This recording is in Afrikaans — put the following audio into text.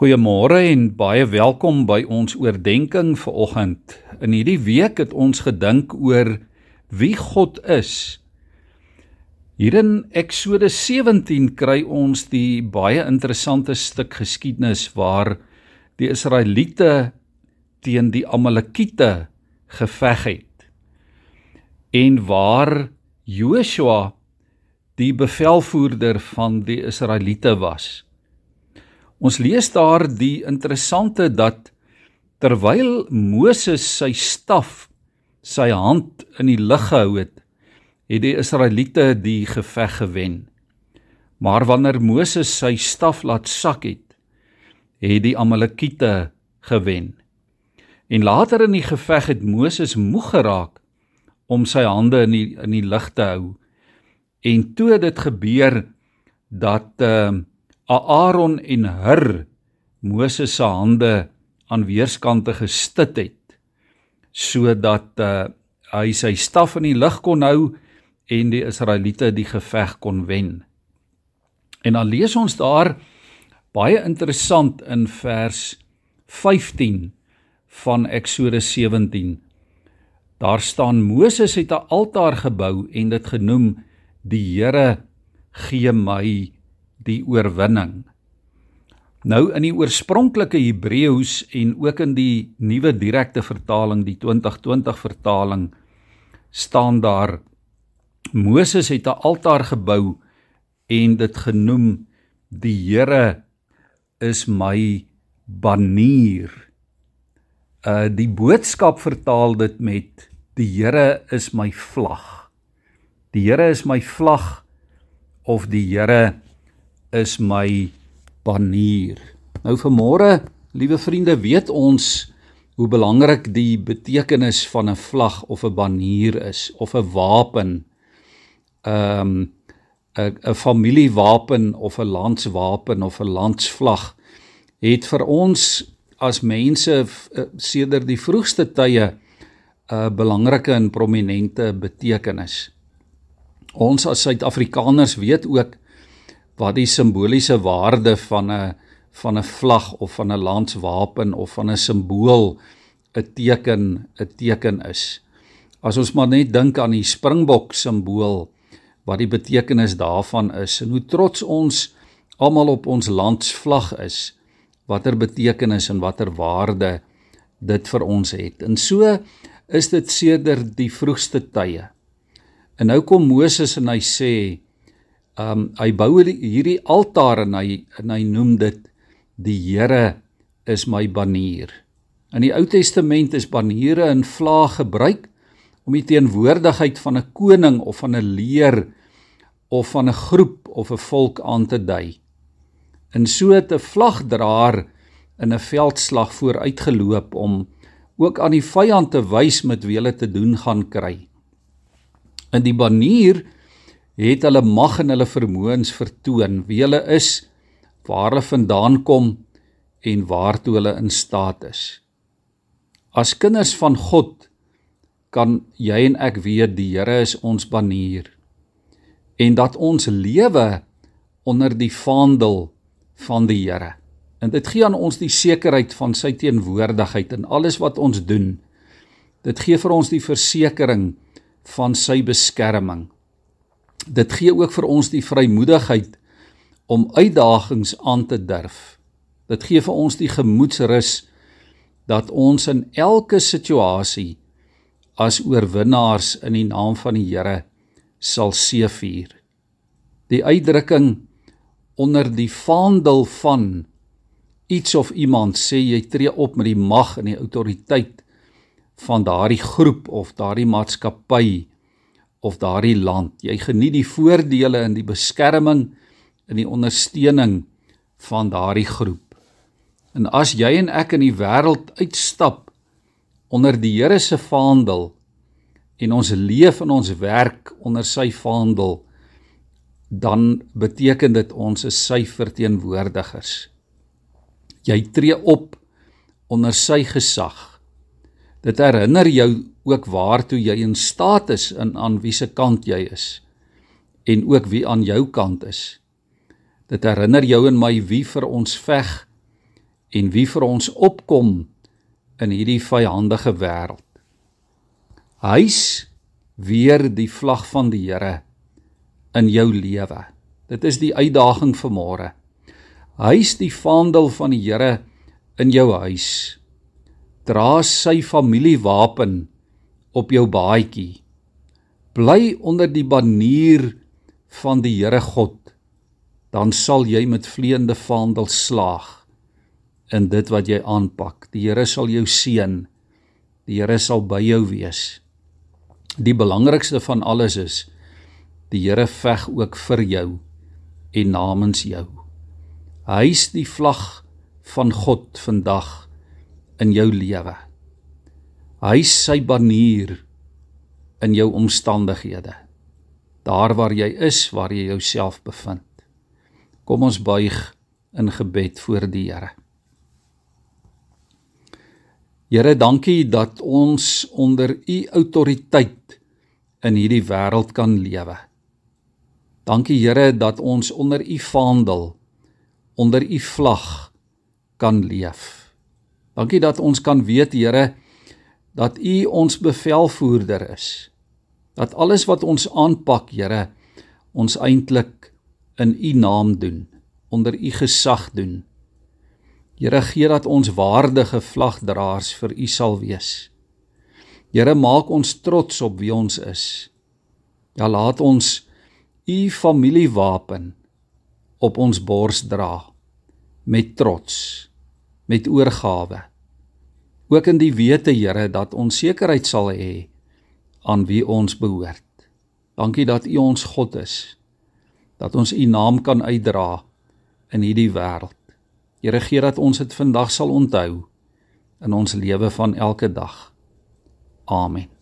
Goeiemôre en baie welkom by ons oordeenking vir oggend. In hierdie week het ons gedink oor wie God is. Hier in Eksodus 17 kry ons die baie interessante stuk geskiedenis waar die Israeliete teen die Amalekiete geveg het en waar Joshua die bevelvoerder van die Israeliete was. Ons lees daar die interessante dat terwyl Moses sy staf sy hand in die lug gehou het, het die Israeliete die geveg gewen. Maar wanneer Moses sy staf laat sak het, het die Amalekiete gewen. En later in die geveg het Moses moeg geraak om sy hande in die in die lug te hou. En toe dit gebeur dat uh Aaron en Hur Moses se hande aan weerskante gestit het sodat uh, hy sy staf in die lug kon hou en die Israeliete die geveg kon wen. En dan lees ons daar baie interessant in vers 15 van Eksodus 17. Daar staan Moses het 'n altaar gebou en dit genoem die Here gee my die oorwinning. Nou in die oorspronklike Hebreëus en ook in die nuwe direkte vertaling, die 2020 vertaling, staan daar Moses het 'n altaar gebou en dit genoem die Here is my banier. Uh die boodskap vertaal dit met die Here is my vlag. Die Here is my vlag of die Here is my banier. Nou vanmôre, liewe vriende, weet ons hoe belangrik die betekenis van 'n vlag of 'n banier is of 'n wapen. Ehm um, 'n 'n familiewapen of 'n landswapen of 'n landsvlag het vir ons as mense eh, sedert die vroegste tye 'n belangrike en prominente betekenis. Ons as Suid-Afrikaners weet ook wat die simboliese waarde van 'n van 'n vlag of van 'n landswapen of van 'n simbool 'n teken 'n teken is. As ons maar net dink aan die springbok simbool wat die betekenis daarvan is en hoe trots ons almal op ons landsvlag is, watter betekenis en watter waarde dit vir ons het. En so is dit sedert die vroegste tye. En nou kom Moses en hy sê um hy bou hierdie altaar en hy en hy noem dit die Here is my banier. In die Ou Testament is baniere in vlaag gebruik om die teenwoordigheid van 'n koning of van 'n leer of van 'n groep of 'n volk aan te dui. In so 'n vlagdraer in 'n veldslag vooruitgeloop om ook aan die vyand te wys met wie hulle te doen gaan kry. In die banier het hulle mag en hulle vermoëns vertoon, wie hulle is, waar hulle vandaan kom en waartoe hulle in staat is. As kinders van God kan jy en ek weet die Here is ons banier en dat ons lewe onder die vaandel van die Here. En dit gee aan ons die sekerheid van sy teenwoordigheid in alles wat ons doen. Dit gee vir ons die versekering van sy beskerming dit gee ook vir ons die vrymoedigheid om uitdagings aan te durf. Dit gee vir ons die gemoedsrus dat ons in elke situasie as oorwinnaars in die naam van die Here sal seëvier. Die uitdrukking onder die vaandel van iets of iemand sê jy tree op met die mag en die autoriteit van daardie groep of daardie maatskappy of daardie land. Jy geniet die voordele en die beskerming en die ondersteuning van daardie groep. En as jy en ek in die wêreld uitstap onder die Here se vaandel en ons leef en ons werk onder sy vaandel, dan beteken dit ons is sy verteenwoordigers. Jy tree op onder sy gesag. Dit herinner jou ook waartoe jy in staat is en aan wie se kant jy is en ook wie aan jou kant is. Dit herinner jou en my wie vir ons veg en wie vir ons opkom in hierdie vyhandige wêreld. Hy's weer die vlag van die Here in jou lewe. Dit is die uitdaging vir môre. Hy's die vaandel van die Here in jou huis. Dra sy familiewapen op jou baadjie. Bly onder die banier van die Here God. Dan sal jy met vleiende vaandel slaag in dit wat jy aanpak. Die Here sal jou seën. Die Here sal by jou wees. Die belangrikste van alles is die Here veg ook vir jou en namens jou. Hy's die vlag van God vandag in jou lewe. Hy's sy banier in jou omstandighede. Daar waar jy is, waar jy jouself bevind. Kom ons buig in gebed voor die Here. Here, dankie dat ons onder u autoriteit in hierdie wêreld kan lewe. Dankie Here dat ons onder u vaandel, onder u vlag kan leef. Dankie dat ons kan weet Here dat u ons bevelvoerder is. Dat alles wat ons aanpak, Here, ons eintlik in u naam doen, onder u gesag doen. Here gee dat ons waardige vlagdraers vir U sal wees. Here maak ons trots op wie ons is. Ja laat ons U familiewapen op ons bors dra met trots, met oorgawe. Ook in die wete Here dat ons sekerheid sal hê aan wie ons behoort. Dankie dat U ons God is. Dat ons U naam kan uitdra in hierdie wêreld. Here gee dat ons dit vandag sal onthou in ons lewe van elke dag. Amen.